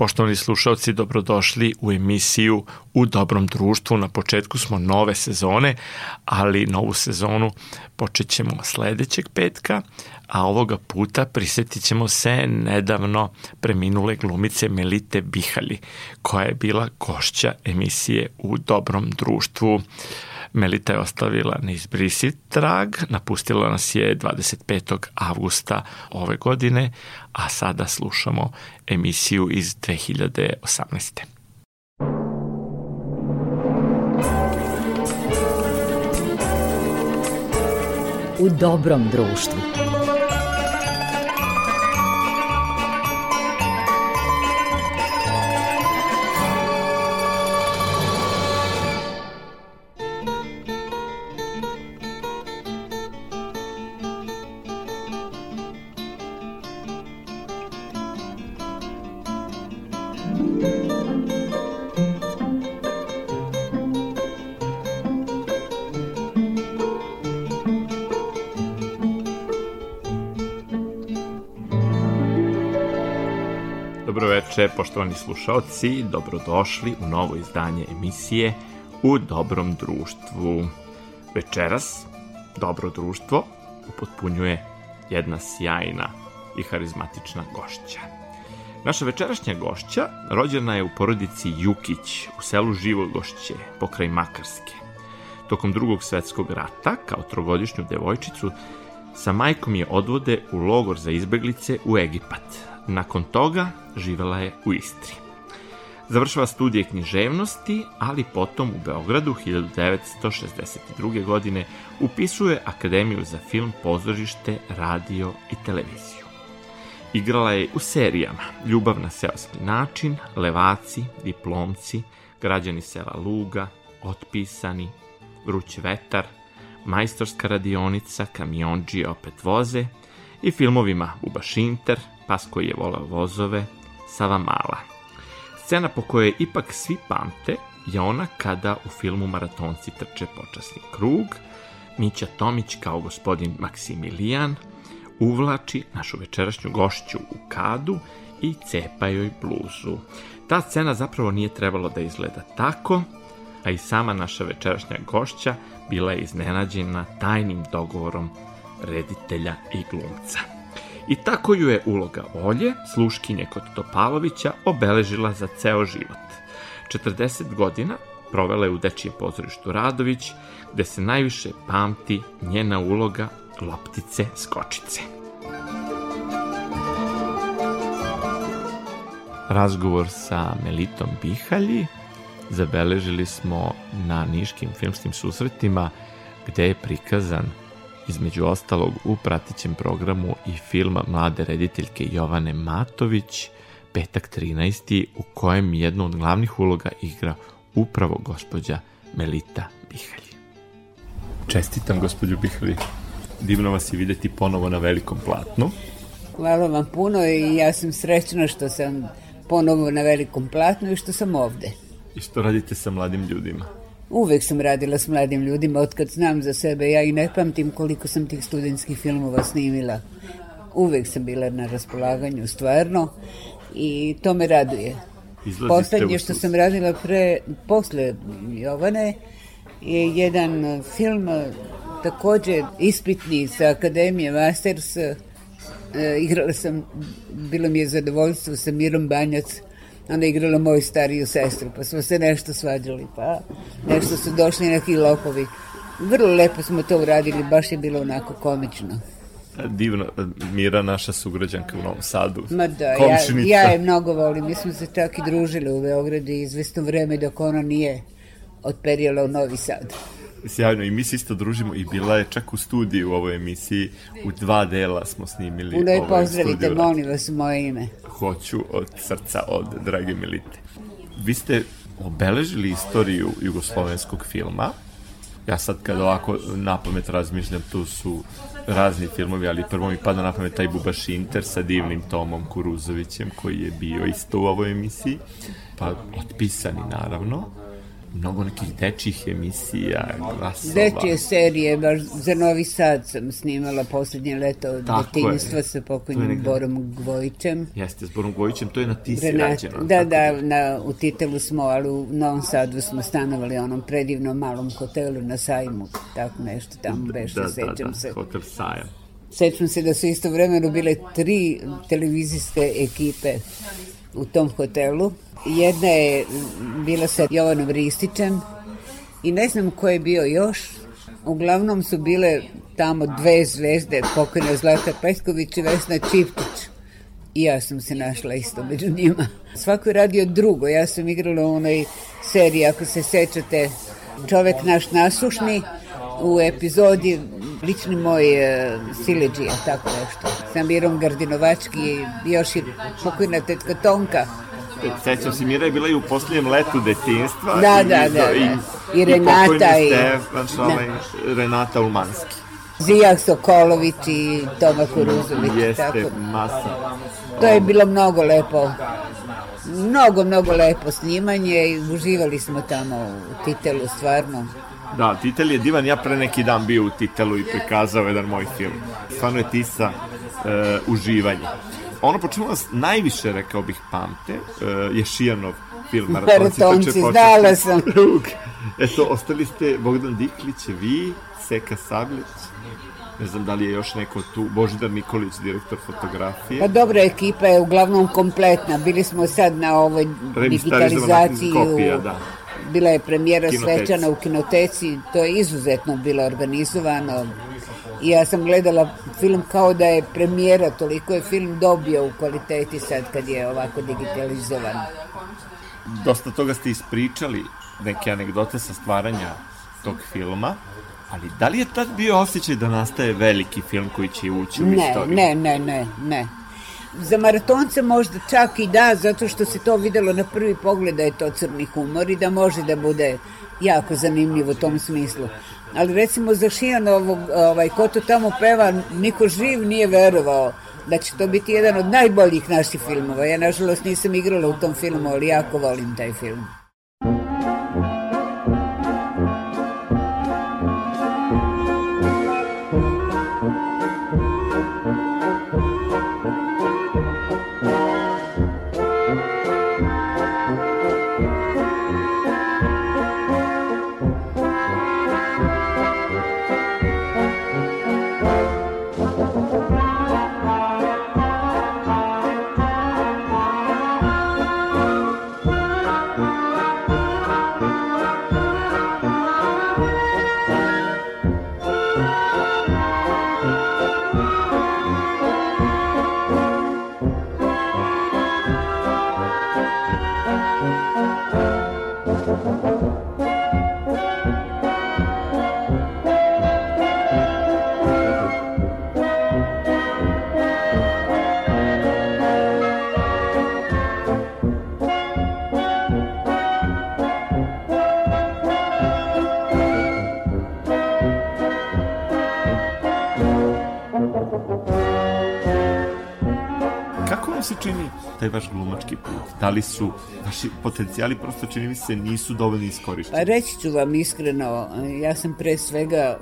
Poštovani slušalci, dobrodošli u emisiju U dobrom društvu. Na početku smo nove sezone, ali novu sezonu počećemo sledećeg petka, a ovoga puta prisetit ćemo se nedavno preminule glumice Melite Bihali, koja je bila košća emisije U dobrom društvu. Uh, Melita je ostavila neizbrisiv trag, napustila nas je 25. avgusta ove godine, a sada slušamo emisiju iz 2018. U dobrom društvu. Poštovani slušalci, dobrodošli u novo izdanje emisije U dobrom društvu. Večeras dobro društvo upotpunjuje jedna sjajna i harizmatična gošća. Naša večerašnja gošća rođena je u porodici Jukić u selu Živogošće, pokraj Makarske. Tokom drugog svetskog rata, kao trogodišnju devojčicu, sa majkom je odvode u logor za izbeglice u Egipat, Nakon toga živela je u Istri. Završava studije književnosti, ali potom u Beogradu 1962. godine upisuje Akademiju za film, pozorište, radio i televiziju. Igrala je u serijama Ljubav na seoski način, Levaci, Diplomci, Građani sela Luga, Otpisani, Vruć vetar, Majstorska radionica, Kamionđije opet voze i filmovima Bubašinter, pas koji je volao vozove, Sava Mala. Scena po kojoj ipak svi pamte je ona kada u filmu Maratonci trče počasni krug, Mića Tomić kao gospodin Maksimilijan uvlači našu večerašnju gošću u kadu i cepa joj bluzu. Ta scena zapravo nije trebalo da izgleda tako, a i sama naša večerašnja gošća bila je iznenađena tajnim dogovorom reditelja i glumca. I tako ju je uloga Olje, sluškinje kod Topalovića, obeležila za ceo život. 40 godina provela je u Dečijem pozorištu Radović, gde se najviše pamti njena uloga loptice skočice. Razgovor sa Melitom Bihalji zabeležili smo na niškim filmskim susretima gde je prikazan između ostalog u pratićem programu i filma mlade rediteljke Jovane Matović, petak 13. u kojem jednu od glavnih uloga igra upravo gospođa Melita Bihalji. Čestitam gospođu Bihalji. Divno vas je videti ponovo na velikom platnu. Hvala vam puno i ja sam srećna što sam ponovo na velikom platnu i što sam ovde. I što radite sa mladim ljudima. Uvek sam radila s mladim ljudima, otkad znam za sebe, ja i ne pamtim koliko sam tih studentskih filmova snimila. Uvek sam bila na raspolaganju, stvarno, i to me raduje. Poslednje što sam radila pre, posle Jovane je jedan film e, takođe ispitni sa Akademije Masters. E, igrala sam, bilo mi je zadovoljstvo sa Mirom Banjac Onda je igrala moju stariju sestru, pa smo se nešto svađali, pa nešto su došli neki lopovi. Vrlo lepo smo to uradili, baš je bilo onako komično e, Divno, e, Mira, naša sugrađanka u Novom Sadu. Ma da, Komšinica. ja, ja je mnogo volim. Mi smo se čak i družili u Beogradu i izvestno vreme dok ona nije otperijala u Novi Sad sjajno i mi se isto družimo i bila je čak u studiju u ovoj emisiji u dva dela smo snimili ovaj Udo i pozdravite, molim vas moje ime hoću od srca od drage Milite vi ste obeležili istoriju jugoslovenskog filma ja sad kad ovako na pamet razmišljam tu su razni filmovi ali prvo mi pada na pamet taj Bubaš Inter sa divnim Tomom Kuruzovićem koji je bio isto u ovoj emisiji pa otpisani naravno mnogo nekih dečjih emisija, glasova. Dečje serije, baš za Novi Sad sam snimala poslednje leto od detinjstva sa pokojnim negde... Borom Gvojićem. Jeste, s Borom Gvojićem, to je na Tisi Renat, rađeno. Da, da, na, u titelu smo, ali u Novom Sadu smo stanovali onom predivnom malom hotelu na sajmu, tako nešto tamo da, beše, da, da sećam da, da, se. hotel sajam. Sećam se da su isto vremeno bile tri televizijske ekipe u tom hotelu. Jedna je bila sa Jovanom Ristićem i ne znam ko je bio još. Uglavnom su bile tamo dve zvezde, pokojna Zlata Petković i Vesna Čipčić. I ja sam se našla isto među njima. Svako je radio drugo. Ja sam igrala u onoj seriji, ako se sećate, Čovek naš nasušni, u epizodi lični moj uh, e, sileđija, tako nešto. Sam Mirom Gardinovački, još i pokojna tetka Tonka, Sećam se, Mira je bila i u posljednjem letu detinstva. Da, i, da, da, da. I, I, Renata. I, Stefan, ovaj, Renata Umanski. Zijah Sokolović i Toma Kuruzović. Jeste, tako. Da. masa. To je bilo mnogo lepo. Mnogo, mnogo lepo snimanje i uživali smo tamo u titelu, stvarno. Da, titel je divan, ja pre neki dan bio u titelu i prikazao jedan moj film. Stvarno je tisa e, uživanje. Ono po čemu nas najviše, rekao bih, pamte, e, je Šijanov film Maratonci, Maratonci znala sam. Eto, ostali ste Bogdan Diklić, vi, Seka Sablić, ne znam da li je još neko tu, Božidar Nikolić, direktor fotografije. Pa dobra ekipa je uglavnom kompletna, bili smo sad na ovoj digitalizaciji. Kopija, da bila je premijera Kinoteci. Svečana u kinoteci, to je izuzetno bilo organizovano. ja sam gledala film kao da je premijera, toliko je film dobio u kvaliteti sad kad je ovako digitalizovan. Dosta toga ste ispričali, neke anegdote sa stvaranja tog filma. Ali da li je tad bio osjećaj da nastaje veliki film koji će ući u ne, istoriju? Ne, ne, ne, ne. Za maratonce možda čak i da, zato što se to videlo na prvi pogled da je to crni humor i da može da bude jako zanimljivo u tom smislu. Ali recimo za ovog, ovaj, ko to tamo peva, niko živ nije verovao da će to biti jedan od najboljih naših filmova. Ja nažalost nisam igrala u tom filmu, ali jako volim taj film. da li su vaši potencijali prosto čini mi se nisu dovoljno iskorišteni? Pa reći ću vam iskreno, ja sam pre svega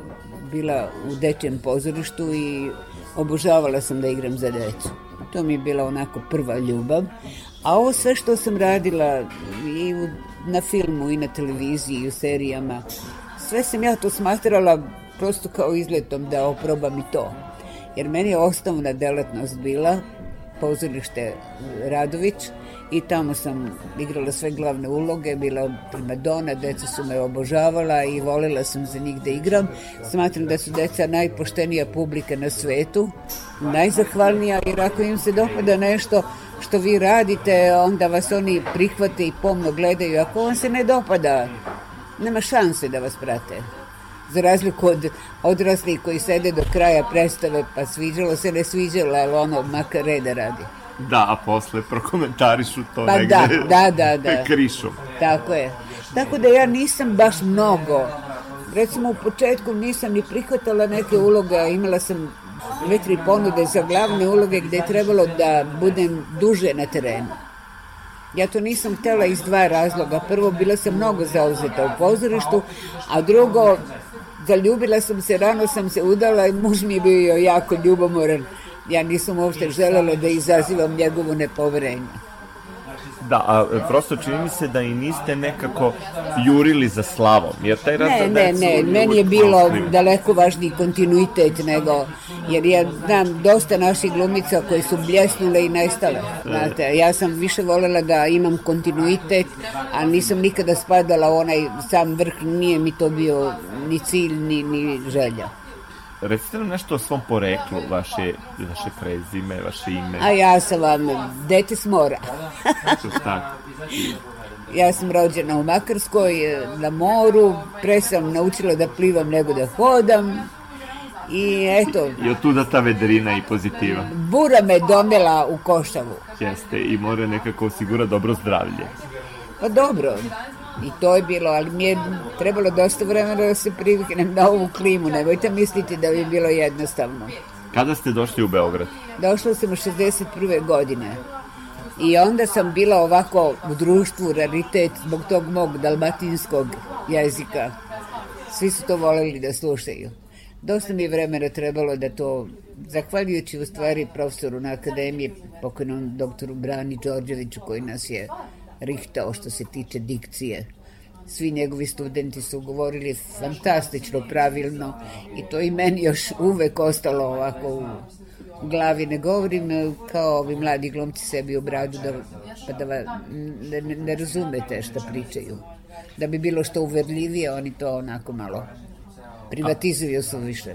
bila u dečijem pozorištu i obožavala sam da igram za decu. To mi je bila onako prva ljubav. A ovo sve što sam radila i u, na filmu i na televiziji i u serijama, sve sam ja to smatrala prosto kao izletom da oprobam i to. Jer meni je osnovna delatnost bila pozorište Radović i tamo sam igrala sve glavne uloge, bila primadona, deca su me obožavala i volela sam za njih da igram. Smatram da su deca najpoštenija publika na svetu, najzahvalnija jer ako im se dopada nešto što vi radite, onda vas oni prihvate i pomno gledaju. Ako vam se ne dopada, nema šanse da vas prate za razliku od odraslih koji sede do kraja predstave, pa sviđalo se, ne sviđalo, ali ono makar reda radi. Da, a posle prokomentarišu to pa negde da, da, da, da. krišom. Tako je. Tako da ja nisam baš mnogo, recimo u početku nisam ni prihvatala neke uloge, imala sam dve, tri ponude za glavne uloge gde je trebalo da budem duže na terenu. Ja to nisam htela iz dva razloga. Prvo, bila sam mnogo zauzeta u pozorištu, a drugo, Zaljubila sam se, rano sam se udala i muž mi je bio jako ljubomoran. Ja nisam uopšte želela da izazivam njegovo nepoverenje. Da, a prosto čini mi se da i niste nekako jurili za slavom, jer taj rat ne, Ne, ne, meni je bilo proslim. daleko važniji kontinuitet nego, jer ja znam dosta naših glumica koje su bljesnule i nestale, e. znate, ja sam više volela da imam kontinuitet, a nisam nikada spadala onaj sam vrh, nije mi to bio ni cilj, ni, ni želja. Recite nam nešto o svom poreklu, vaše, vaše prezime, vaše ime. A ja sam vam dete s mora. ja sam rođena u Makarskoj, na moru, pre sam naučila da plivam nego da hodam. I eto... I od tuda ta vedrina i pozitiva. Bura me domela u Koštavu. Jeste, i mora nekako osigura dobro zdravlje. Pa dobro, I to je bilo, ali mi je trebalo dosta vremena da se priviknem na ovu klimu. Nemojte misliti da bi bilo jednostavno. Kada ste došli u Beograd? Došla sam u 61. godine. I onda sam bila ovako u društvu raritet zbog tog mog dalmatinskog jezika. Svi su to voleli da slušaju. Dosta mi vremena trebalo da to, zahvaljujući u stvari profesoru na akademiji, pokojnom doktoru Brani Đorđeviću koji nas je rihtao što se tiče dikcije. Svi njegovi studenti su govorili fantastično, pravilno i to i meni još uvek ostalo ovako u glavi. Ne govorim e, kao ovi mladi glomci sebi u bradu da, pa da, da ne, ne razumete šta pričaju. Da bi bilo što uverljivije, oni to onako malo privatizuju su više.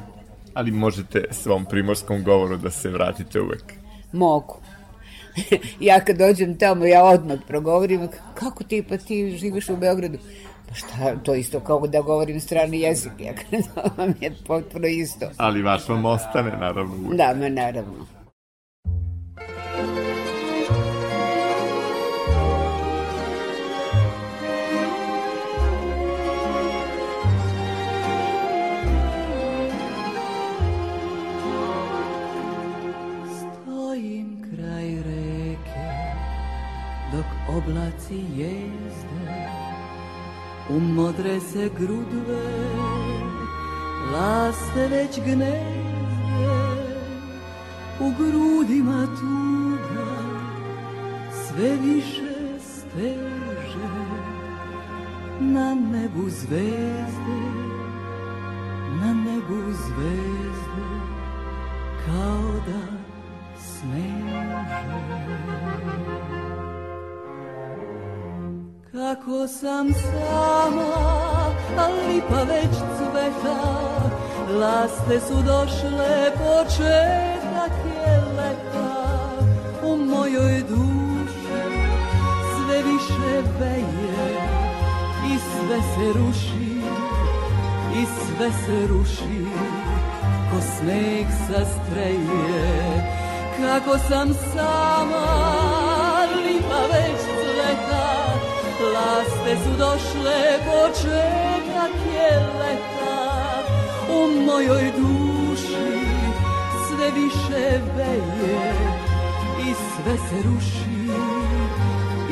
Ali možete svom primorskom govoru da se vratite uvek. Mogu. ja kad dođem tamo, ja odmah progovorim, kako ti, pa ti živiš u Beogradu? Pa šta, to isto kao da govorim strani jezik, ja kad vam je potpuno isto. Ali vaš vam ostane, naravno. Da, ma naravno. oblaci jezde, u modre se grudve, laste već gnezde, u grudima tuga sve više steže, na nebu zvezde, na nebu zvezde, kao da sneže. Kako sam sama, ali pa već cveta, laste su došle početak je leta. U mojoj duši sve više veje i sve se ruši, i sve se ruši, ko sneg sa streje. Kako sam sama, lipa već cveta, Plaste su došle, početak je leta U mojoj duši sve više veje I sve se ruši,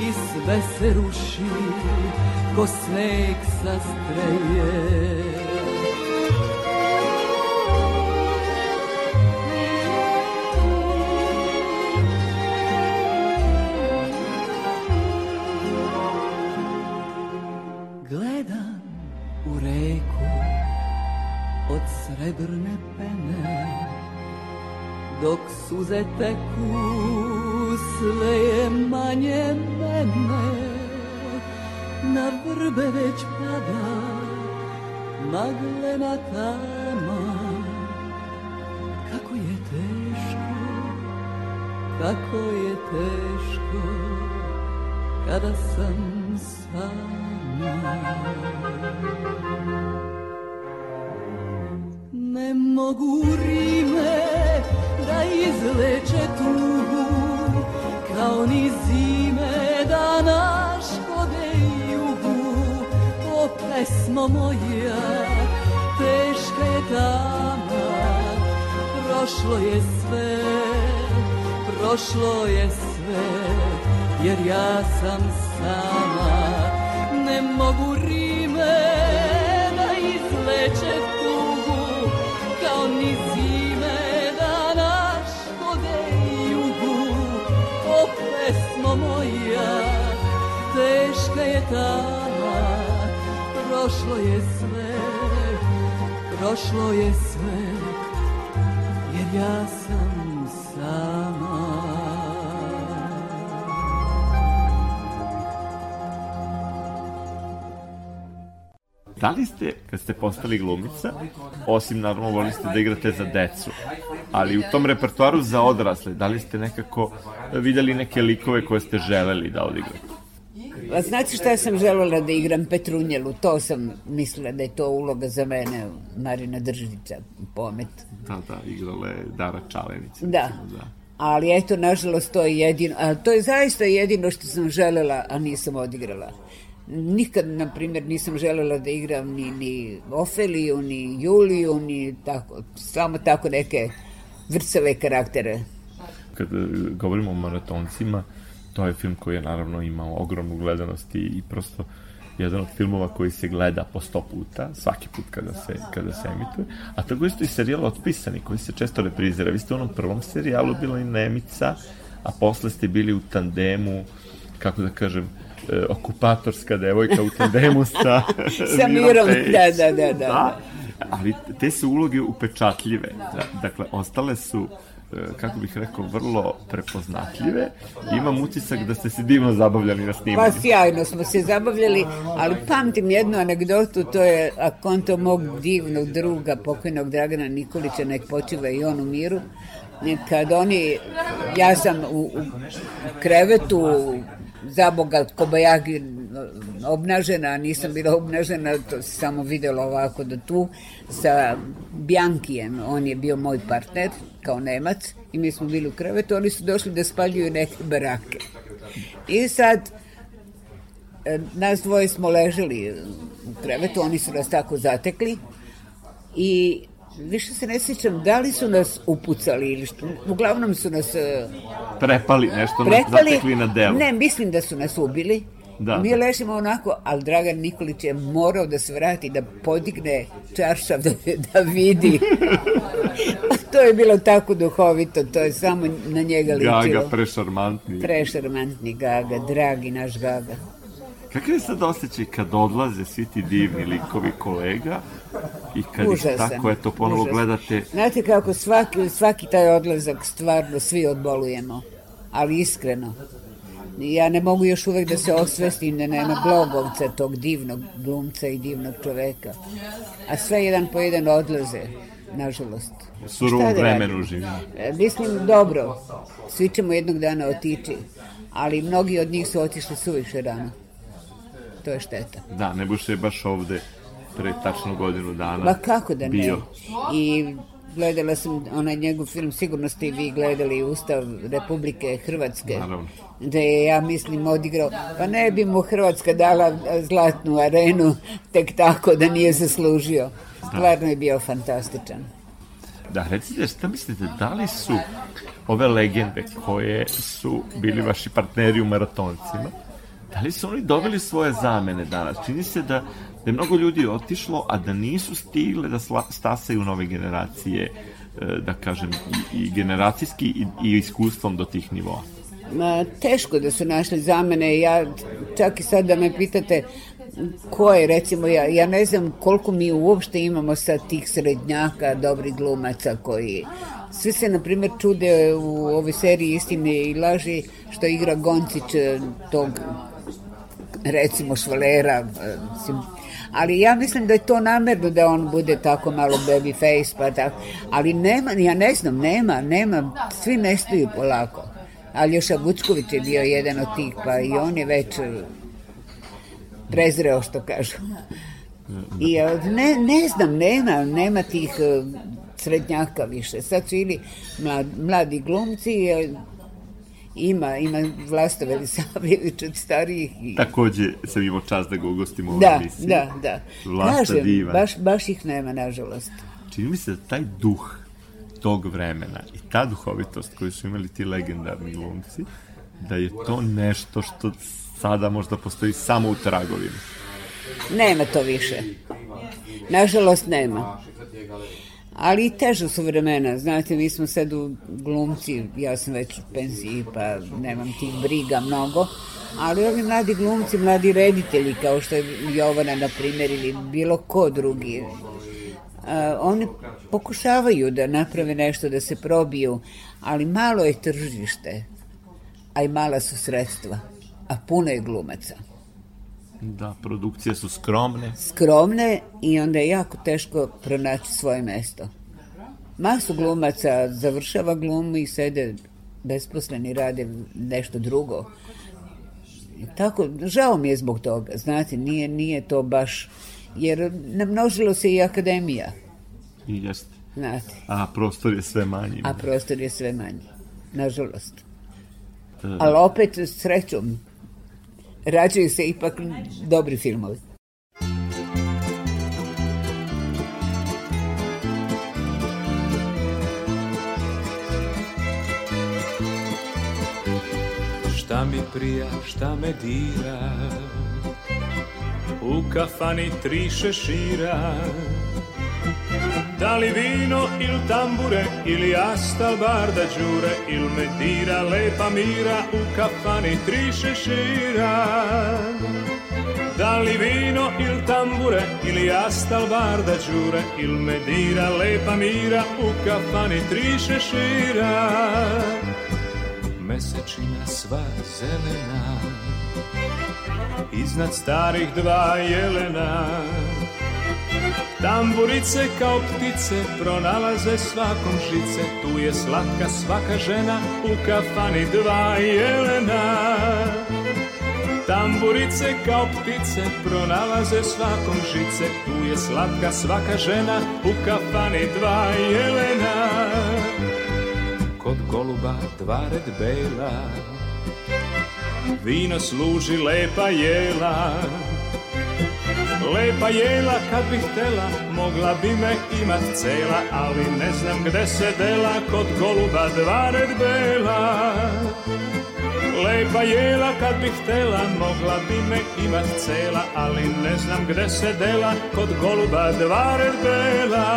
i sve se ruši Ko sneg sastreje suze teku, sve je manje mene, na vrbe već pada maglena tama. Kako je teško, kako je teško, kada sam sama. Ne mogu rijeti, ni zime da naš vode jugu O pesmo moja, teška je tama Prošlo je sve, prošlo je sve Jer ja sam sama, ne mogu rime da izlečem svjetala Prošlo je sve, prošlo je sve Jer ja sam sama Da li ste, kad ste postali glumica, osim naravno volili ste da igrate za decu, ali u tom repertuaru za odrasle, da li ste nekako videli neke likove koje ste želeli da odigrate? A znate šta sam želela da igram Petrunjelu? To sam mislila da je to uloga za mene, Marina Držića, pomet. Da, da, igrala je Dara Čalenić. Da. da. Ali eto, nažalost, to je jedino, a to je zaista jedino što sam želela, a nisam odigrala. Nikad, na primjer, nisam želela da igram ni, ni Ofeliju, ni Juliju, ni tako, samo tako neke vrcave karaktere. Kad e, govorimo o maratoncima, to je film koji je naravno imao ogromnu gledanost i, i prosto jedan od filmova koji se gleda po 100 puta, svaki put kada se, kada se emituje, a tako isto i serijal Otpisani, koji se često reprizira. Vi ste u onom prvom serijalu bila i Nemica, a posle ste bili u tandemu, kako da kažem, e, okupatorska devojka u tandemu sa... sa Mirom, da, da, da, da, da. Ali te su uloge upečatljive. Da. Dakle, ostale su... E, kako bih rekao, vrlo prepoznatljive. Imam utisak da ste se divno zabavljali na snimanju. Pa sjajno smo se zabavljali, ali pamtim jednu anegdotu, to je a konto mog divnog druga, pokojnog Dragana Nikolića, nek počiva i on u miru, kad oni, ja sam u, u krevetu za Boga kobajagi obnažena, nisam bila obnažena, to se samo videlo ovako do da tu, sa Bjankijem, on je bio moj partner kao Nemac i mi smo bili u krevetu, oni su došli da spaljuju neke barake. I sad, e, nas dvoje smo leželi u krevetu, oni su nas tako zatekli i više se ne sjećam da li su nas upucali ili što, uglavnom su nas e, prepali nešto, prepali, zatekli na delu. Ne, mislim da su nas ubili. Da, Mi da. lešimo onako, ali Dragan Nikolić je morao da se vrati, da podigne čaršav, da, da vidi. to je bilo tako duhovito, to je samo na njega ličilo. Gaga, prešarmantni. Prešarmantni Gaga, dragi naš Gaga. Kakav je sad osjećaj kad odlaze svi ti divni likovi kolega, I kad Užasan. ih tako, eto, ponovo Užasan. gledate... Znate kako svaki, svaki taj odlazak stvarno svi odbolujemo, ali iskreno. Ja ne mogu još uvek da se osvestim da nema blogovca tog divnog glumca i divnog čoveka. A sve jedan po jedan odlaze, nažalost. U surovom vremenu živimo. Mislim, dobro, svi ćemo jednog dana otići, ali mnogi od njih su otišli suviše rano. To je šteta. Da, ne buše baš ovde pre tačno godinu dana Ma kako da ne? I gledala sam onaj njegov film, sigurno ste i vi gledali Ustav Republike Hrvatske. Naravno. Da je, ja mislim, odigrao, pa ne bi mu Hrvatska dala zlatnu arenu tek tako da nije zaslužio. Da. Stvarno je bio fantastičan. Da, recite, šta mislite, da li su ove legende koje su bili vaši partneri u maratoncima, da li su oni dobili svoje zamene danas? Čini se da da je mnogo ljudi otišlo, a da nisu stigle da stasaju nove generacije, e, da kažem, i, generacijski i, i iskustvom do tih nivoa. Ma, teško da su našli zamene. Ja, čak i sad da me pitate ko je, recimo, ja, ja ne znam koliko mi uopšte imamo sad tih srednjaka, dobrih glumaca koji... Svi se, na primjer, čude u ovoj seriji Istine i laži što igra Goncić e, tog recimo švalera, e, ali ja mislim da je to namerno da on bude tako malo baby face, pa tako. Ali nema, ja ne znam, nema, nema, svi nestaju polako. Ali još je bio jedan od tih, pa i on je već e, prezreo, što kažu. I e, ne, ne znam, nema, nema tih e, srednjaka više. Sad su ili mladi glumci, Ima, ima Vlasta Velisavljević od starijih. I... Takođe sam imao čast da ga ugostim u ovoj da, emisiji. Da, da, Vlasta Kažem, Baš, baš ih nema, nažalost. Čini mi se da taj duh tog vremena i ta duhovitost koju su imali ti legendarni glumci, da je to nešto što sada možda postoji samo u tragovima. Nema to više. Nažalost nema ali i teže su vremena, znate, mi smo sad u glumci, ja sam već u penziji, pa nemam tih briga mnogo, ali ovi mladi glumci, mladi reditelji, kao što je Jovana, na primjer, ili bilo ko drugi, a, e, oni pokušavaju da naprave nešto, da se probiju, ali malo je tržište, a i mala su sredstva, a puno je glumaca. Da, produkcije su skromne. Skromne i onda je jako teško pronaći svoje mesto. Masu glumaca završava glumu i sede besposleni, rade nešto drugo. Tako, žao mi je zbog toga, znate, nije, nije to baš, jer namnožilo se i akademija. I jeste. Znate. A prostor je sve manji. A prostor je sve manji, nažalost. E... Ali opet srećom, rađaju se ipak dobri filmovi. Šta mi prija, šta me dira U kafani tri šešira Da li vino il tambure ili asta al bar da đure il medira dira lepa mira u kafani tri šešira Da li vino il tambure ili asta al bar da đure il medira dira lepa mira u kafani tri šešira Mesečina sva zelena Iznad starih dva jelena Tamburice kao ptice pronalaze svakom žice Tu je slatka svaka žena u kafani dva jelena Tamburice kao ptice pronalaze svakom žice Tu je slatka svaka žena u kafani dva jelena Kod goluba dva red bela Vino služi lepa jela Lepa jela kad bih htela, mogla bi me imat cela, ali ne znam gde se dela, kod goluba dva red bela. Lepa jela kad bih htela, mogla bi me imat cela, ali ne znam gde se dela, kod goluba dva red bela.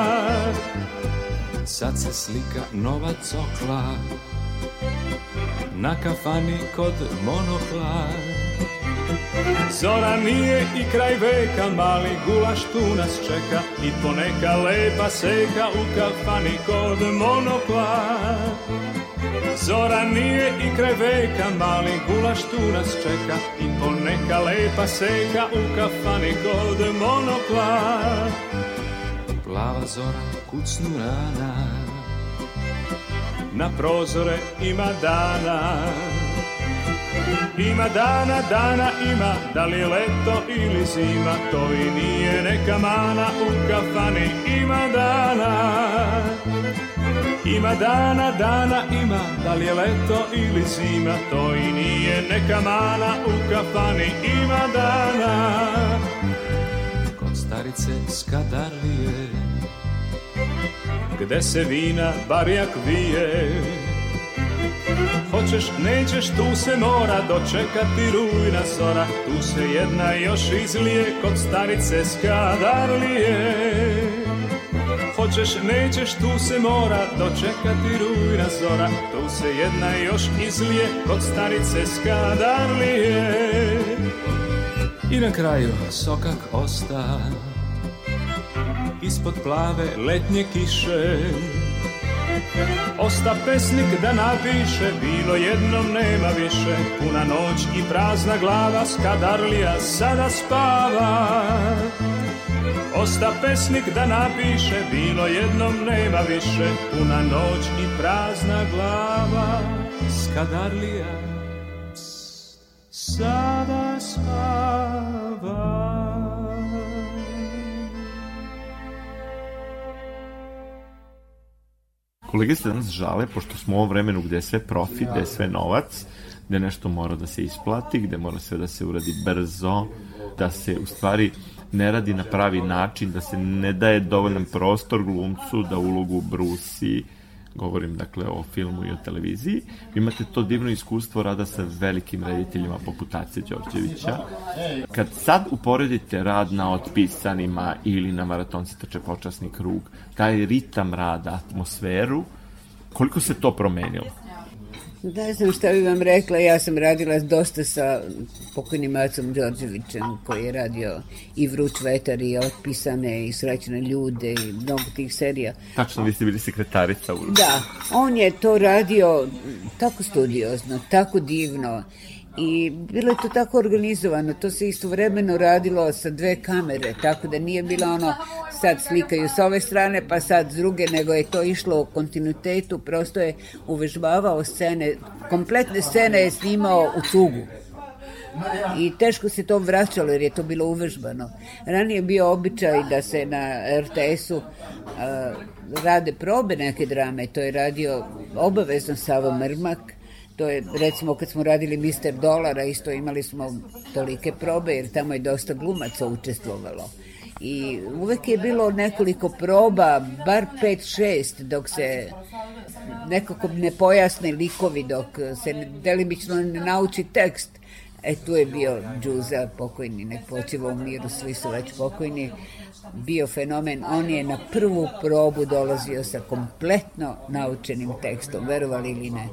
Sad se slika nova cokla, na kafani kod monokla. Zora nije i kraj veka, mali gulaš tu nas čeka I poneka lepa seka u kafani kod monokla Zora nije i kraj veka, mali gulaš tu nas čeka I poneka lepa seka u kafani kod monokla Plava zora kucnu rana Na prozore ima dana Ima dana, dana ima, da li leto ili zima, to i nije neka mana u kafani. Ima dana, ima dana, dana ima, da li je leto ili zima, to i nije neka mana u kafani. Ima dana, kod starice skadarlije, gde se vina barjak vije, Hoćeš, nećeš, tu se mora dočekati rujna sora Tu se jedna još izlije kod starice skadarlije Hoćeš, nećeš, tu se mora dočekati rujna sora Tu se jedna još izlije kod starice skadarlije I na kraju sokak osta Ispod plave letnje kiše Osta pesnik da napiše, bilo jednom nema više Puna noć i prazna glava, skadarlija sada spava Osta pesnik da napiše, bilo jednom nema više Puna noć i prazna glava, skadarlija sada spava kolege se danas žale, pošto smo u ovom vremenu gde je sve profit, gde je sve novac, gde nešto mora da se isplati, gde mora sve da se uradi brzo, da se u stvari ne radi na pravi način, da se ne daje dovoljan prostor glumcu da ulogu brusi, govorim dakle o filmu i o televiziji. Imate to divno iskustvo rada sa velikim rediteljima poput Tace Đorđevića. Kad sad uporedite rad na otpisanima ili na maratonci se trče počasni krug, taj ritam rada, atmosferu, koliko se to promenilo? Ne znam šta bi vam rekla, ja sam radila dosta sa pokojnim Macom Đorđevićem koji je radio i Vruć vetar i Otpisane i Srećne ljude i mnogo tih serija. Tačno, vi ste bili sekretarica u... Da, on je to radio tako studiozno, tako divno i bilo je to tako organizovano, to se istovremeno radilo sa dve kamere, tako da nije bilo ono sad slikaju s ove strane pa sad s druge, nego je to išlo u kontinuitetu, prosto je uvežbavao scene, kompletne scene je snimao u cugu. I teško se to vraćalo jer je to bilo uvežbano. Ranije je bio običaj da se na RTS-u rade probe neke drame, to je radio obavezno Savo Mrmak, To je, recimo, kad smo radili Mister Dolara, isto imali smo tolike probe, jer tamo je dosta glumaca učestvovalo. I uvek je bilo nekoliko proba, bar 5-6, dok se nekako ne pojasne likovi, dok se delimično ne nauči tekst. E, tu je bio Đuza, pokojni, nek počiva u miru, svi su već pokojni, bio fenomen. On je na prvu probu dolazio sa kompletno naučenim tekstom, verovali ili ne.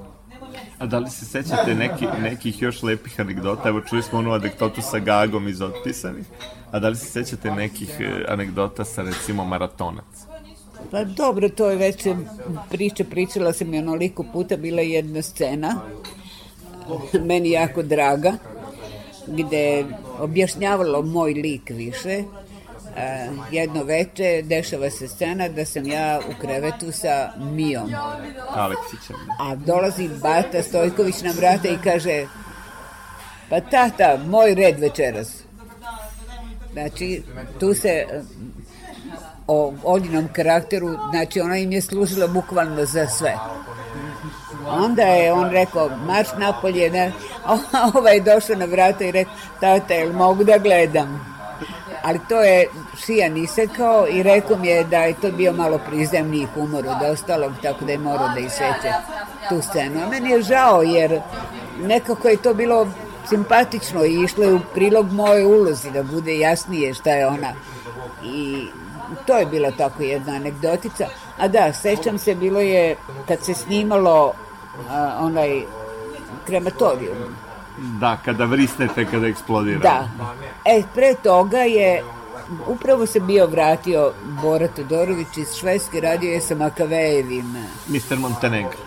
A da li se sećate neki, nekih još lepih anegdota? Evo, čuli smo onu anegdotu sa Gagom iz Otpisanih. A da li se sećate nekih e, anegdota sa, recimo, maratonac? Pa dobro, to je već e, priča, pričala sam je onoliko puta, bila je jedna scena, e, meni jako draga, gde objašnjavalo moj lik više, Eh, jedno veče dešava se scena da sam ja u krevetu sa Mijom. Aleksićem. A dolazi Bata Stojković na vrata i kaže pa tata, moj red večeras. Znači, tu se eh, o Oljinom karakteru, znači ona im je služila bukvalno za sve. Onda je on rekao, marš napolje, ne? a ova je došla na vrata i rekao, tata, jel mogu da gledam? ali to je Šijan isekao i rekao mi je da je to bio malo prizemni humor od ostalog, tako da je morao da iseče tu scenu. A meni je žao jer nekako je to bilo simpatično i išlo je u prilog moje ulozi da bude jasnije šta je ona i to je bila tako jedna anegdotica a da, sećam se, bilo je kad se snimalo a, onaj krematorijum Da, kada vrisnete, kada eksplodira. Da. E, pre toga je, upravo se bio vratio Bora Todorović iz Švedske, radio je sa Makavejevim. Mister Montenegro.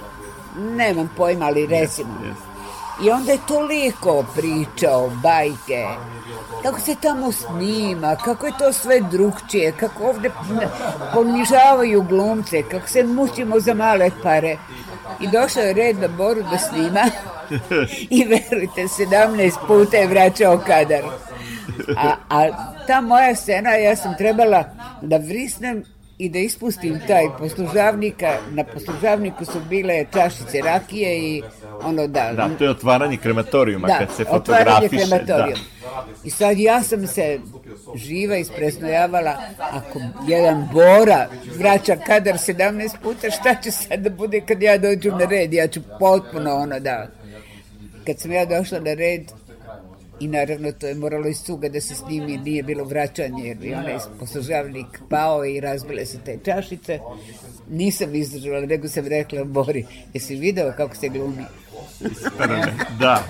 Nemam pojma, ali recimo. Yes, yes. I onda je toliko pričao bajke, kako se tamo snima, kako je to sve drugčije, kako ovde ponižavaju glumce, kako se mučimo za male pare. I došao je red na boru da snima i verujte, 17 puta je vraćao kadar. A, a ta moja scena, ja sam trebala da vrisnem i da ispustim taj poslužavnika, na poslužavniku su bile čašice rakije i ono da... Da, to je otvaranje krematorijuma da, kad se da, fotografiše. Krematorijum. Da, I sad ja sam se živa ispresnojavala, ako jedan Bora vraća kadar 17 puta, šta će sad da bude kad ja dođu na red? Ja ću potpuno ono da... Kad sam ja došla na red, i naravno to je moralo iz suga da se snimi, nije bilo vraćanje jer je onaj poslužavnik pao i razbile se te čašice. Nisam izdržala, nego sam rekla Bori, jesi video kako se glumi? da,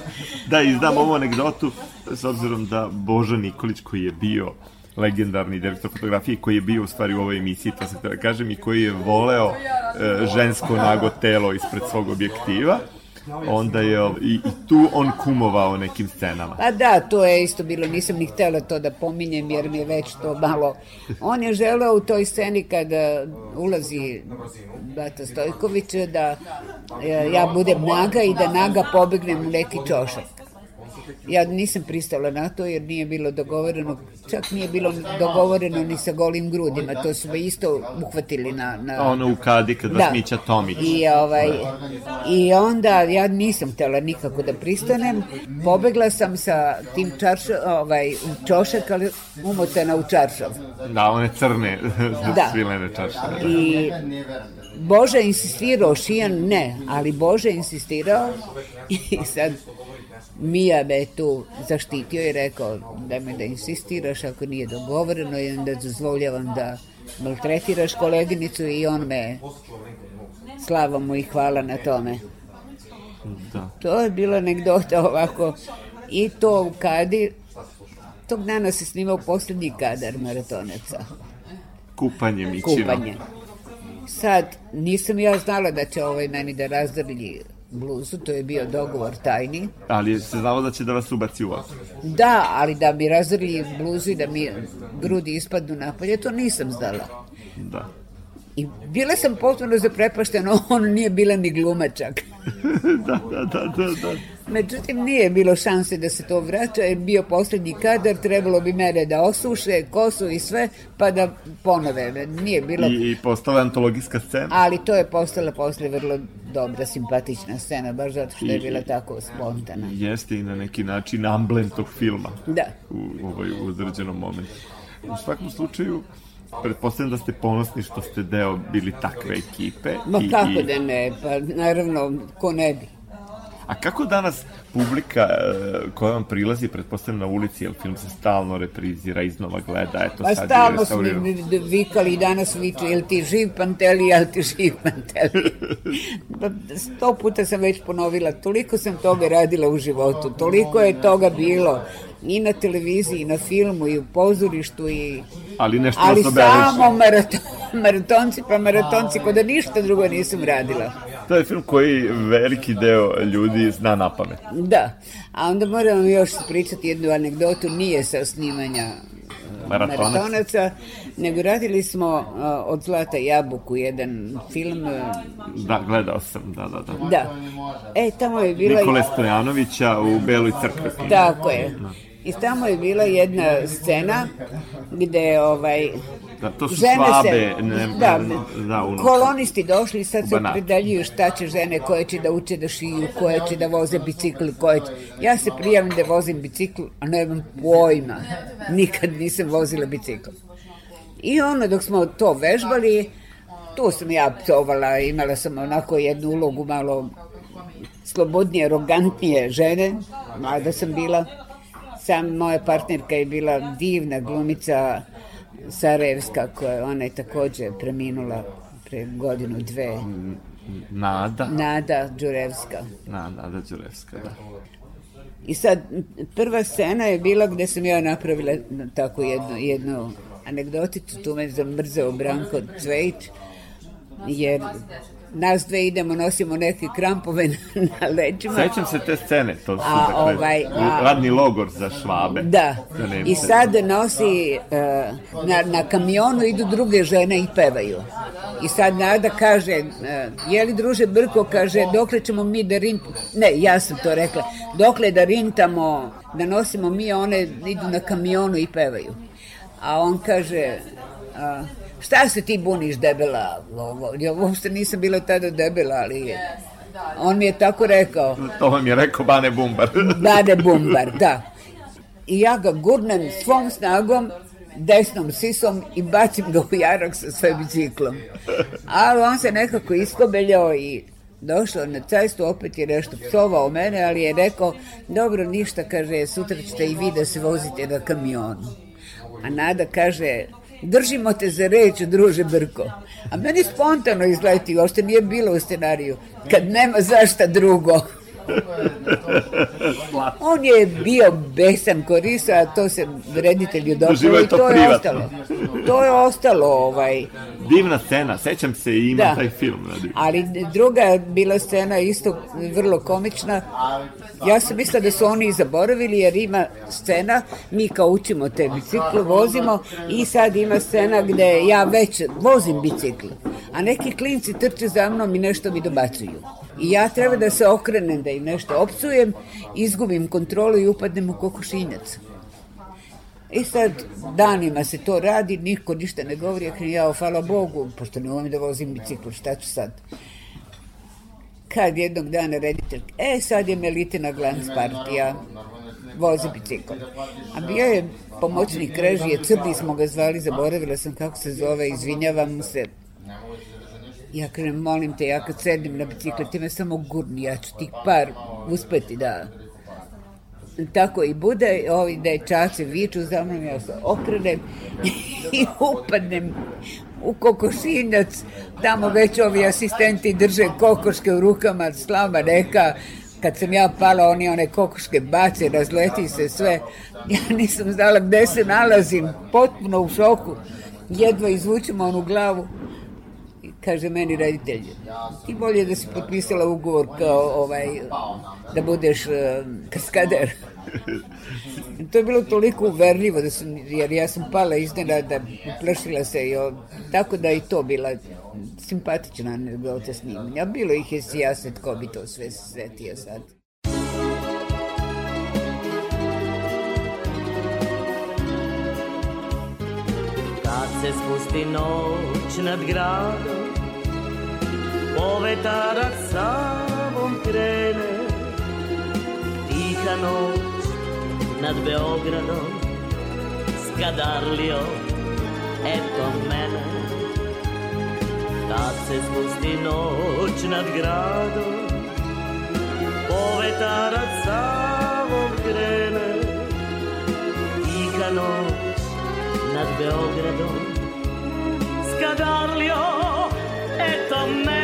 da, izdam ovu anegdotu s obzirom da Boža Nikolić koji je bio legendarni direktor fotografije koji je bio u stvari u ovoj emisiji, to se da kažem, i koji je voleo e, žensko nago telo ispred svog objektiva onda je i, i tu on kumovao nekim scenama. Pa da, to je isto bilo, nisam ni htela to da pominjem jer mi je već to malo. On je želeo u toj sceni kada e, ulazi Bata Stojković da e, ja budem naga i da naga pobegnem u neki čošak. Ja nisam pristala na to jer nije bilo dogovoreno, čak nije bilo dogovoreno ni sa golim grudima, to su me isto uhvatili na... na... Ono u kadi kad vas da. Mića Tomić. I, ovaj, I onda ja nisam htela nikako da pristanem, pobegla sam sa tim čarša, ovaj, u čošak, ali umotana u čaršav. Da, one crne, da. svilene čaršave. Da. I Bože insistirao, Šijan ne, ali Bože insistirao i sad Mija me tu zaštitio i rekao da me da insistiraš ako nije dogovoreno i onda dozvoljavam da maltretiraš koleginicu i on me slava mu i hvala na tome. Da. To je bila anegdota ovako i to u kadi tog dana se snimao poslednji kadar maratonaca. Kupanje Mićino. Kupanje. Sad, nisam ja znala da će ovaj meni da razdrlji bluzu, to je bio dogovor tajni. Ali se znalo da će da vas ubaci u vodu. Da, ali da mi razrli bluzu i da mi grudi ispadnu napolje, to nisam znala. Da. I bila sam potpuno zaprepaštena, on nije bila ni glumačak. da, da, da, da, da. Međutim, nije bilo šanse da se to vraća, jer bio poslednji kadar, trebalo bi mene da osuše, kosu i sve, pa da ponove. Nije bilo... I, i postala antologijska scena. Ali to je postala posle vrlo dobra, simpatična scena, baš zato što je bila tako spontana. Jeste i na neki način amblem tog filma. Da. U, u, ovaj, u određenom momentu. U svakom slučaju, pretpostavljam da ste ponosni što ste deo bili takve ekipe. Ma i, kako i... da ne, pa naravno, ko ne bi. A kako danas publika e, koja vam prilazi, pretpostavljam na ulici, jer film se stalno reprizira, iznova gleda, eto pa sad stalno je stalno su vikali i danas viče, jel ti živ Panteli, jel ti živ Panteli. Pa, sto puta sam već ponovila, toliko sam toga radila u životu, toliko je toga bilo i na televiziji, i na filmu, i u pozorištu, i... Ali nešto Ali samo maraton, maratonci, pa maratonci, kod da ništa drugo nisam radila. To je film koji veliki deo ljudi zna na pamet. Da, a onda moram još pričati jednu anegdotu, nije sa snimanja maratonaca, maratonaca nego radili smo uh, od Zlata Jabuku jedan film. Uh, da, gledao sam, da, da, da. Da. E, tamo je bila... Nikole Stojanovića u Beloj crkvi. Tako je. Da. I tamo je bila jedna scena gde ovaj, Da, to su žene slabe. Se, ne, da, da, unuče. kolonisti došli, i sad se opredeljuju šta će žene, koje će da uče da šiju, koje će da voze bicikl, koje će... Ja se prijavim da vozim bicikl, a nemam pojma. Nikad nisam vozila bicikl. I ono, dok smo to vežbali, tu sam ja psovala, imala sam onako jednu ulogu malo slobodnije, arogantnije žene, mada sam bila. Sam moja partnerka je bila divna glumica, Sarajevska, koja ona je takođe preminula pre godinu, dve. Nada. Nada Đurevska. Nada, Nada Đurevska, da. I sad, prva scena je bila gde sam ja napravila tako jednu, jednu anegdoticu, tu me zamrzao Branko Cvejić, jer nas dve idemo, nosimo neke krampove na, na leđima. Sećam se te scene, to su a, dakle, ovaj, a, radni logor za švabe. Da, i sad nosi e, na, na kamionu idu druge žene i pevaju. I sad Nada kaže, e, je li druže Brko, kaže, dokle ćemo mi da rintamo, ne, ja sam to rekla, dokle da rintamo, da nosimo mi, one idu na kamionu i pevaju. A on kaže, Šta se ti buniš debela? Ovo, ja uopšte nisam bila tada debela, ali... Yes, da, da, on mi je tako rekao. To vam je rekao Bane Bumbar. Bane Bumbar, da. I ja ga gurnem svom snagom desnom sisom i bacim ga u jarak sa svojim biciklom. Da. Ali on se nekako iskobeljao i došao na cestu, opet je nešto psovao mene, ali je rekao, dobro, ništa, kaže, sutra ćete i vi da se vozite na kamionu. A Nada kaže, držimo te za reč, druže Brko. A meni spontano izleti, uopšte nije bilo u scenariju, kad nema zašta drugo. On je bio besan korisa, a to se reditelju dobro i to, to je ostalo. To je ostalo ovaj... Divna scena, sećam se i ima da. taj film. Radi. Da, Ali druga je bila scena isto vrlo komična. Ja sam mislila da su oni zaboravili jer ima scena, mi kao učimo te bicikle, vozimo i sad ima scena gde ja već vozim bicikl, a neki klinci trče za mnom i nešto mi dobacuju i ja treba da se okrenem, da im nešto opsujem, izgubim kontrolu i upadnem u kokošinjac. I e sad danima se to radi, niko ništa ne govori, jer ja, hvala Bogu, pošto ne umem da vozim bicikl, šta ću sad? Kad jednog dana reditelj, e sad je Melitina Glans partija, vozi biciklom. A bio je pomoćnik režije, Crdi smo ga zvali, zaboravila sam kako se zove, izvinjavam se, Ja kažem, molim te, ja kad sedim na bicikle, ti me samo gurni, ja ću ti par uspeti da... Tako i bude, ovi dečaci viču za mnom, ja se okrenem i upadnem u kokošinjac, tamo već ovi asistenti drže kokoške u rukama, slama neka, kad sam ja pala, oni one kokoške bace, razleti se sve, ja nisam znala gde se nalazim, potpuno u šoku, jedva izvučem onu glavu, kaže meni reditelj, ti bolje da si potpisala ugovor kao ovaj, da budeš uh, kaskader. to je bilo toliko uverljivo, da sam, jer ja sam pala iznenada, plašila se i od, tako da i to bila simpatična anegdota snimanja. Bilo ih je sijaset, ko bi to sve setio sad. Kad se spusti noć nad gradom povetarak Savom krene Tiha noć nad Beogradom Skadarlio, eto mene Kad se spusti noć nad gradom Povetarak Savom krene Tiha noć nad Beogradom Skadarlio, eto mene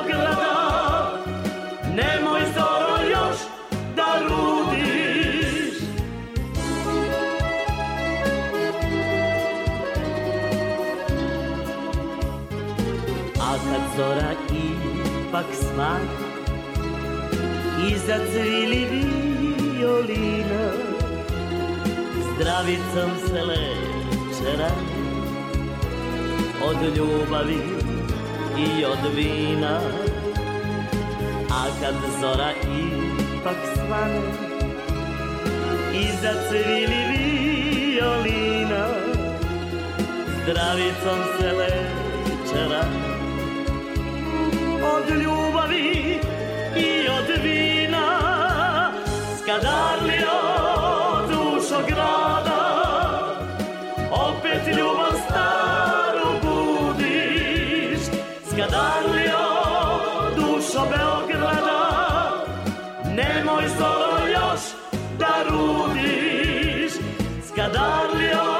pomak smak I zacvili violina Zdravicom se lečera Od ljubavi i od vina A kad zora ipak svane I zacvili violina Zdravicom se lečera od ljubavi i od vina Skadarlio dušo grada Opet ljubav staru budiš Skadarlio dušo Beograda Nemoj solo još da rudiš Skadarlio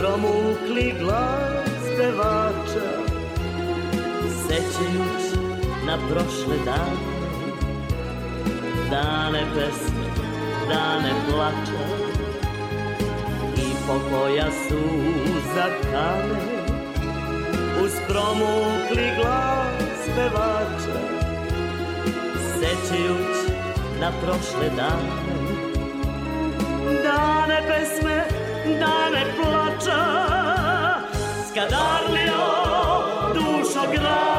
promukli glas pevača Sećajuć na prošle dane Dane pesme, dane plača I po pokoja suza kane Uz promukli glas pevača Sećajuć na prošle dane Dane pesme, da ne plača Skadarlio dušo grad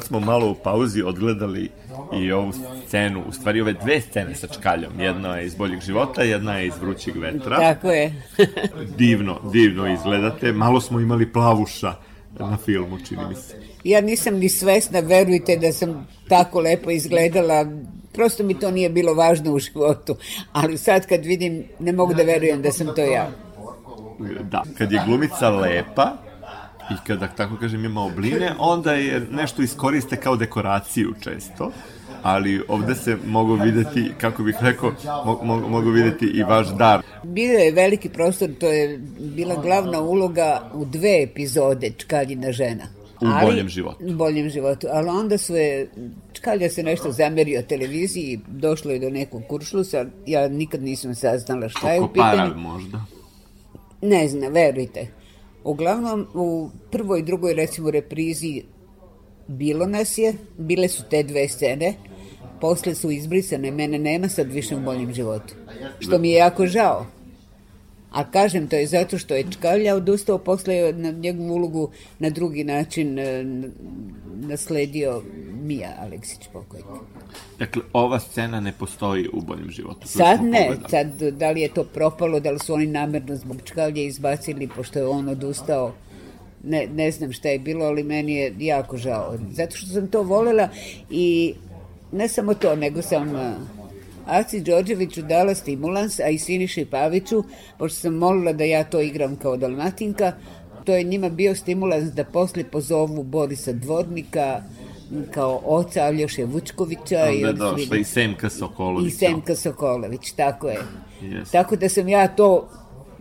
sad smo malo u pauzi odgledali i ovu scenu, u stvari ove dve scene sa čkaljom. Jedna je iz boljeg života, jedna je iz vrućeg vetra. Tako je. divno, divno izgledate. Malo smo imali plavuša na filmu, čini mi se. Ja nisam ni svesna, verujte da sam tako lepo izgledala, prosto mi to nije bilo važno u životu, ali sad kad vidim, ne mogu da verujem da sam to ja. Da, kad je glumica lepa, i kada, da tako kažem, ima obline, onda je nešto iskoriste kao dekoraciju često, ali ovde se mogu videti, kako bih rekao, mogu, mogu videti i vaš dar. Bio je veliki prostor, to je bila glavna uloga u dve epizode Čkaljina žena. U ali, boljem životu. U boljem životu, ali onda su je, Čkalja se nešto zamerio televiziji, došlo je do nekog kuršlusa, ja nikad nisam saznala šta Oko je u pitanju. Oko para možda? Ne znam, verujte. Uglavnom, u prvoj i drugoj, recimo, reprizi bilo nas je, bile su te dve scene, posle su izbrisane, mene nema sad više u boljem životu, što mi je jako žao. A kažem, to je zato što je Čkavlja odustao posle na njegovu ulogu na drugi način e, nasledio Mija Aleksić pokojnik. Dakle, ova scena ne postoji u boljem životu. Sad ne, sad da li je to propalo, da li su oni namerno zbog Čkavlje izbacili pošto je on odustao ne, ne znam šta je bilo, ali meni je jako žao. Zato što sam to volela i ne samo to, nego sam e, Aci Đorđeviću dala stimulans, a i Siniši Paviću, pošto sam molila da ja to igram kao Dalmatinka, to je njima bio stimulans da posle pozovu Borisa Dvornika, kao oca Aljoše Vučkovića. i, da, i Semka Sokolović. I da. Semka Sokolović, tako je. Yes. Tako da sam ja to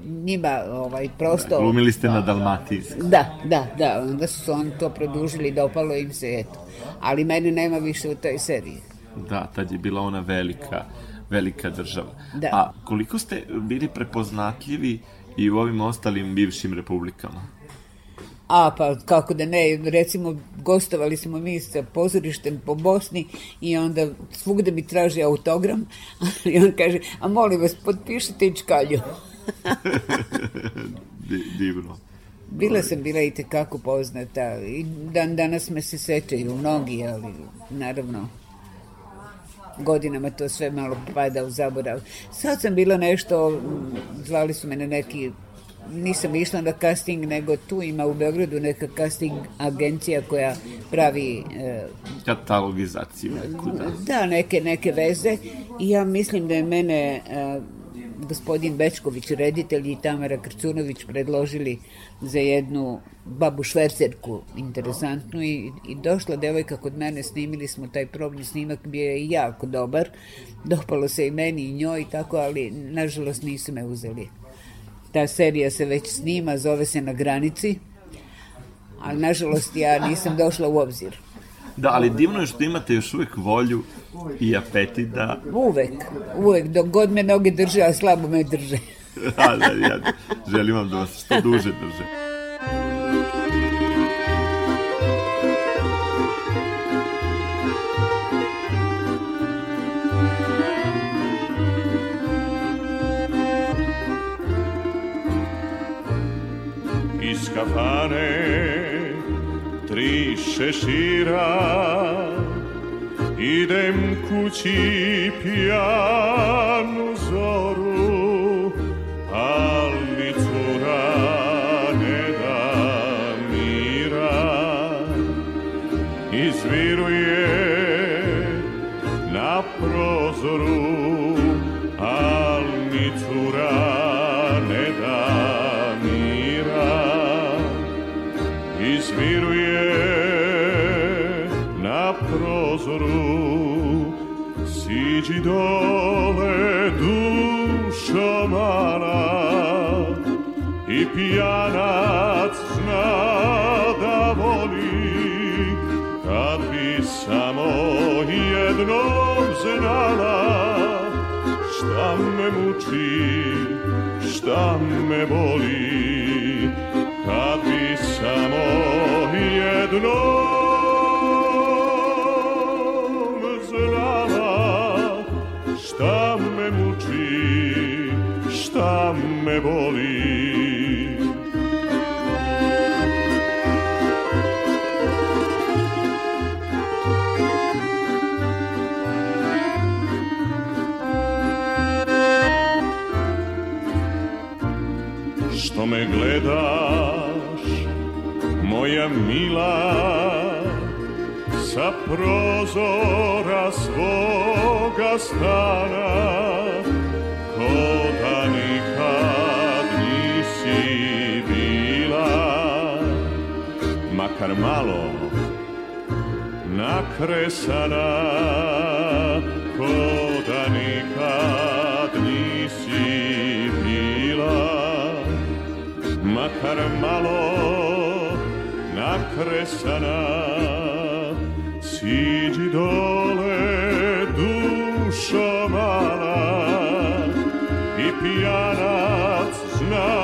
njima ovaj, prosto... Da, glumili ste na Dalmatijsku. Da, da, da. Onda su oni to produžili, dopalo im se, eto. Ali mene nema više u toj seriji. Da, tad je bila ona velika, velika država. Da. A koliko ste bili prepoznatljivi i u ovim ostalim bivšim republikama? A pa kako da ne, recimo gostovali smo mi sa pozorištem po Bosni i onda svugde mi traži autogram, ali on kaže, a molim vas potpišite i čkalju. Divno. Bila sam bila i tekako poznata i dan danas me se sećaju mnogi, ali naravno godinama to sve malo pada u zaborav. Sad sam bila nešto, zvali su me na neki nisam išla na casting, nego tu ima u Beogradu neka casting agencija koja pravi... E, Katalogizaciju. Da. da. neke, neke veze. I ja mislim da je mene e, gospodin Bečković, reditelj i Tamara Krcunović predložili za jednu babu švercerku interesantnu i, i došla devojka kod mene, snimili smo taj probni snimak, bio je jako dobar, dopalo se i meni i njoj i tako, ali nažalost nisu me uzeli. Ta serija se već snima, zove se Na granici, ali nažalost ja nisam došla u obzir. Da, ali divno je što imate još uvek volju i apetit da... Uvek, uvek, dok god me noge drže, a slabo me drže da, da, ja želim vam da vas što duže drže. Iz kafane tri šešira idem kući pijanu oči šta me boli kad bi samo jednom znala šta me muči šta me boli me gledaš, moja mila, sa prozora svoga stana, ko da nikad nisi bila, makar malo nakresana, ko da nikad nisi bila. makar malo nakresana Siđi dole dušo mala i pijanac zna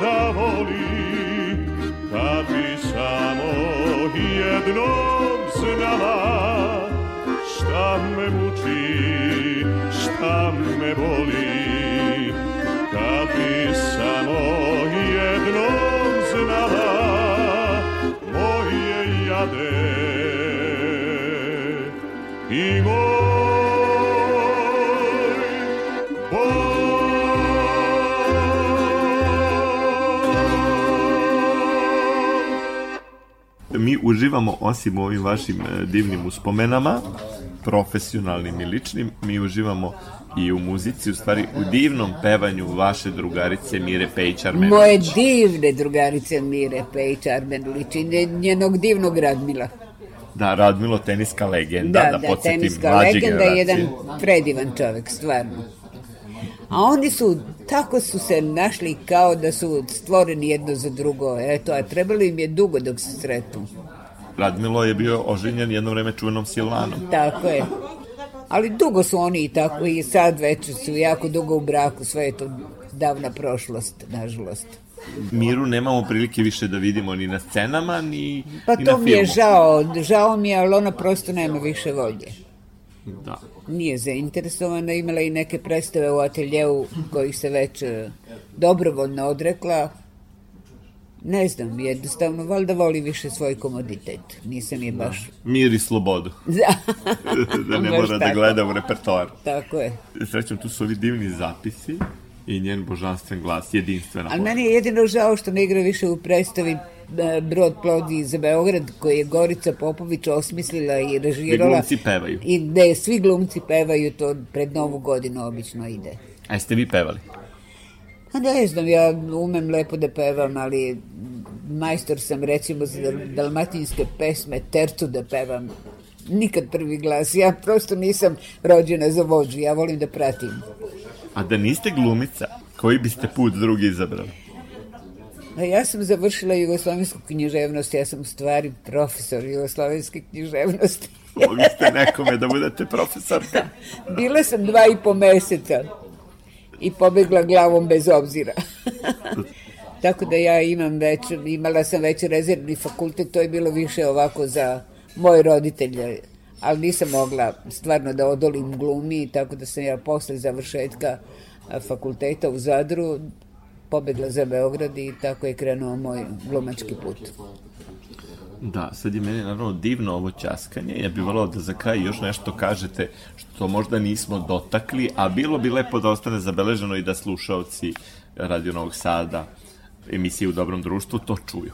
da voli kad pa bi samo jednom znala šta me muči, šta me uživamo, osim u ovim vašim e, divnim uspomenama, profesionalnim i ličnim, mi uživamo i u muzici, u stvari u divnom pevanju vaše drugarice Mire Pejić Armenović. Moje divne drugarice Mire Pejić Armenović i njenog divnog Radmila. Da, Radmilo, teniska legenda, da, da, da podsjetim mlađe legenda generacije. jedan predivan čovek, stvarno. A oni su, tako su se našli kao da su stvoreni jedno za drugo. Eto, a trebalo im je dugo dok se sretnu. Radmilo je bio oženjen jedno vreme čuvenom Silvanom. Tako je. Ali dugo su oni i tako i sad već su jako dugo u braku, sve je to davna prošlost, nažalost. Miru nemamo prilike više da vidimo ni na scenama, ni, pa ni na filmu. Pa to mi je žao, žao mi je, ali ona prosto nema više volje. Da. Nije zainteresovana, imala i neke predstave u ateljevu kojih se već eh, dobrovoljno odrekla, Ne znam, jednostavno, valjda voli više svoj komoditet. Nisam je da. baš... Da. Mir i slobodu. Da. da ne mora da gleda repertoar. Tako je. Srećam, tu su ovi divni zapisi i njen božanstven glas, jedinstvena. Ali meni je jedino žao što ne igra više u predstavi e, Brod plodi za Beograd koji je Gorica Popović osmislila i režirala. Gde glumci pevaju. I gde svi glumci pevaju, to pred novu godinu obično ide. A jeste vi pevali? Ne znam, ja umem lepo da pevam, ali majstor sam recimo za dalmatinske pesme, tercu da pevam. Nikad prvi glas, ja prosto nisam rođena za vođu, ja volim da pratim. A da niste glumica, koji biste put drugi izabrali? Ja sam završila jugoslovensku književnost, ja sam u stvari profesor jugoslovenske književnosti. Mogli ste nekome da budete profesor? Da. Bila sam dva i po meseca i pobegla glavom bez obzira. Tako da ja imam već, imala sam već rezervni fakultet, to je bilo više ovako za moje roditelje, ali nisam mogla stvarno da odolim glumi, tako da sam ja posle završetka fakulteta u Zadru pobegla za Beograd i tako je krenuo moj glumački put. Da, sad je meni naravno divno ovo ćaskanje. Ja bih volao da za kraj još nešto kažete što možda nismo dotakli, a bilo bi lepo da ostane zabeleženo i da slušalci Radio Novog Sada emisije u dobrom društvu to čuju.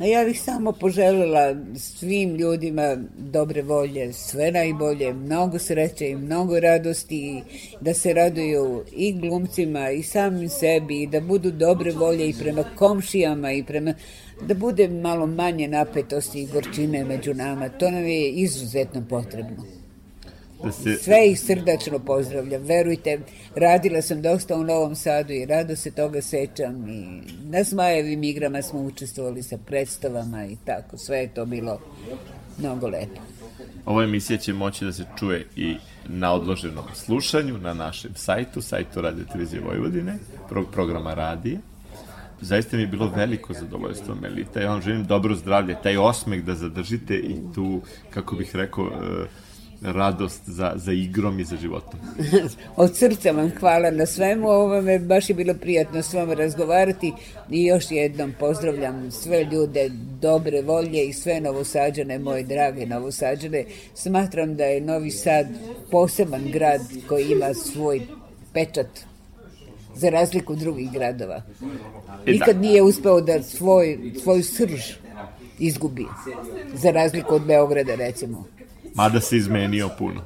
A ja bih samo poželjela svim ljudima dobre volje, sve najbolje, mnogo sreće i mnogo radosti, da se raduju i glumcima i samim sebi, i da budu dobre volje i prema komšijama i prema da bude malo manje napetosti i gorčine među nama. To nam je izuzetno potrebno. Sve ih srdačno pozdravljam. Verujte, radila sam dosta u Novom Sadu i rado se toga sećam. I na Zmajevim igrama smo učestvovali sa predstavama i tako. Sve je to bilo mnogo lepo. Ova emisija će moći da se čuje i na odloženom slušanju na našem sajtu, sajtu Radio Televizije Vojvodine, prog programa radije zaista mi je bilo veliko zadovoljstvo, Melita. Ja vam želim dobro zdravlje, taj osmeh da zadržite i tu, kako bih rekao, e, radost za, za igrom i za životom. Od srca vam hvala na svemu ovome, baš je bilo prijatno s vama razgovarati i još jednom pozdravljam sve ljude dobre volje i sve novosađane, moje drage novosađane. Smatram da je Novi Sad poseban grad koji ima svoj pečat za razliku od drugih gradova. E, da. Nikad nije uspeo da svoj, svoju srž izgubi, za razliku od Beograda recimo. Mada se izmenio puno.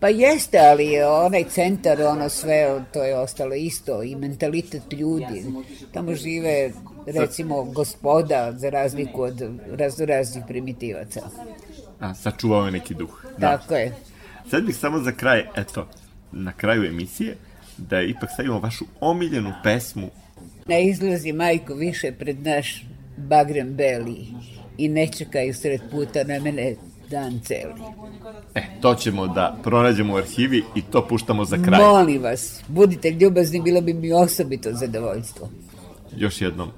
Pa jeste, ali onaj centar, ono sve, to je ostalo isto i mentalitet ljudi. Tamo žive, recimo, gospoda, za razliku od razno raznih primitivaca. A, sačuvao je neki duh. Da. Tako je. Sad bih samo za kraj, eto, na kraju emisije, da ipak stavimo vašu omiljenu pesmu. Na izlazi majko više pred naš bagrem beli i ne čekaju sred puta na mene dan celi. E, to ćemo da pronađemo u arhivi i to puštamo za kraj. Molim vas, budite ljubazni, bilo bi mi osobito zadovoljstvo. Još jednom,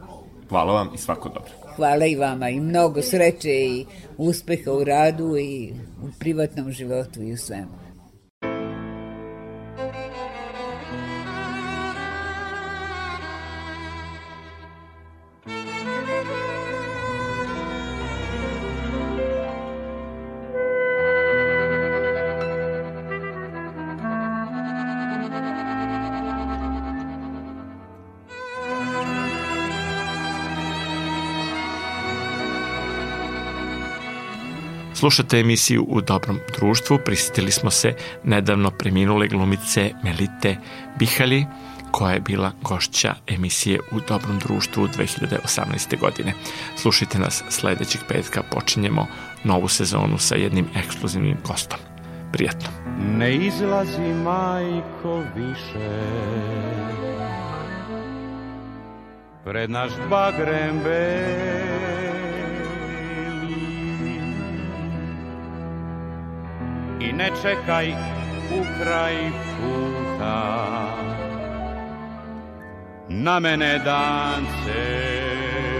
hvala vam i svako dobro. Hvala i vama i mnogo sreće i uspeha u radu i u privatnom životu i u svemu. Slušate emisiju U dobrom društvu. Prisetili smo se nedavno preminule glumice Melite Bihali, koja je bila gošća emisije U dobrom društvu 2018. godine. Slušajte nas sledećeg petka, počinjemo novu sezonu sa jednim ekskluzivnim gostom. Prijatno. Ne izlazi majko više Pred naš bagrem bez i ne čekaj u kraj puta. Na mene dan celi,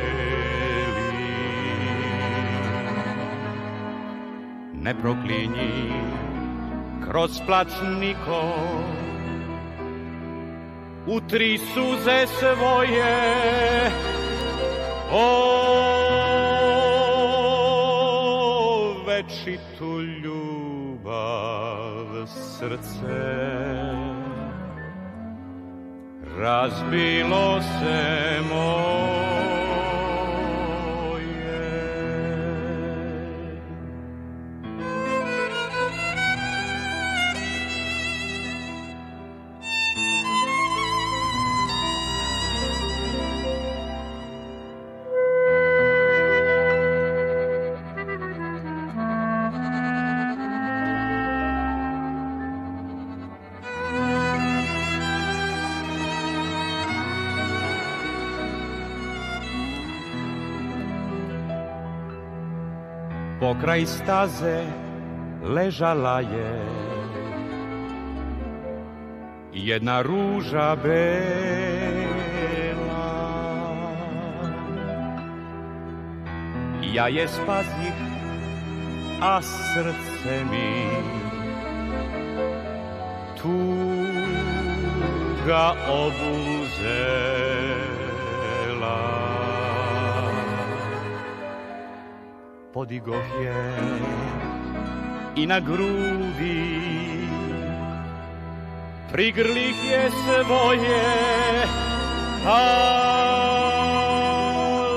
ne proklinji kroz plac niko, u tri suze svoje, o srce Razbilo se moje staze leżała je Jedna róża była. Ja je spas ich, a serce mi tuga obudzę. podigoh je i na grudi prigrlih je svoje al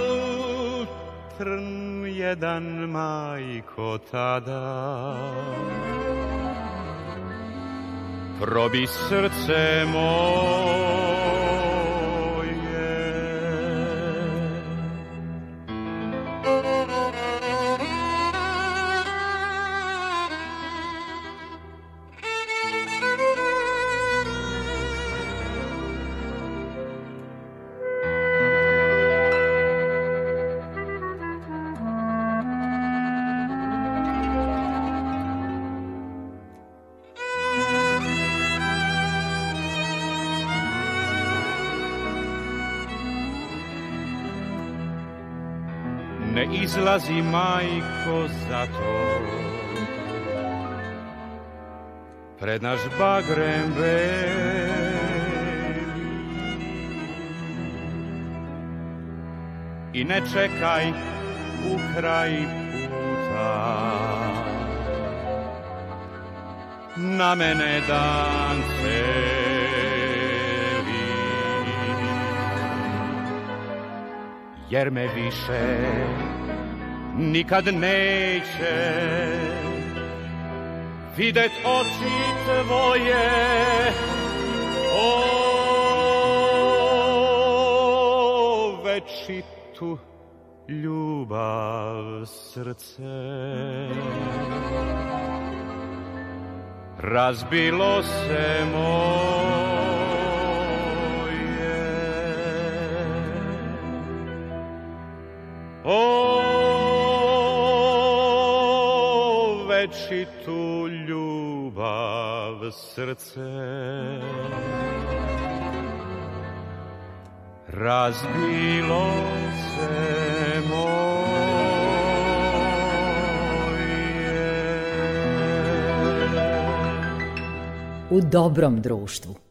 trn jedan majko tada probi srce moje izlazi majko za to Pred naš bagrem beli I ne čekaj u kraj puta Na mene dan celi jer me više nikad neće videt oči tvoje o večitu ljubav srce razbilo se moje večitu ljubav srce. Razbilo se moje. U dobrom društvu.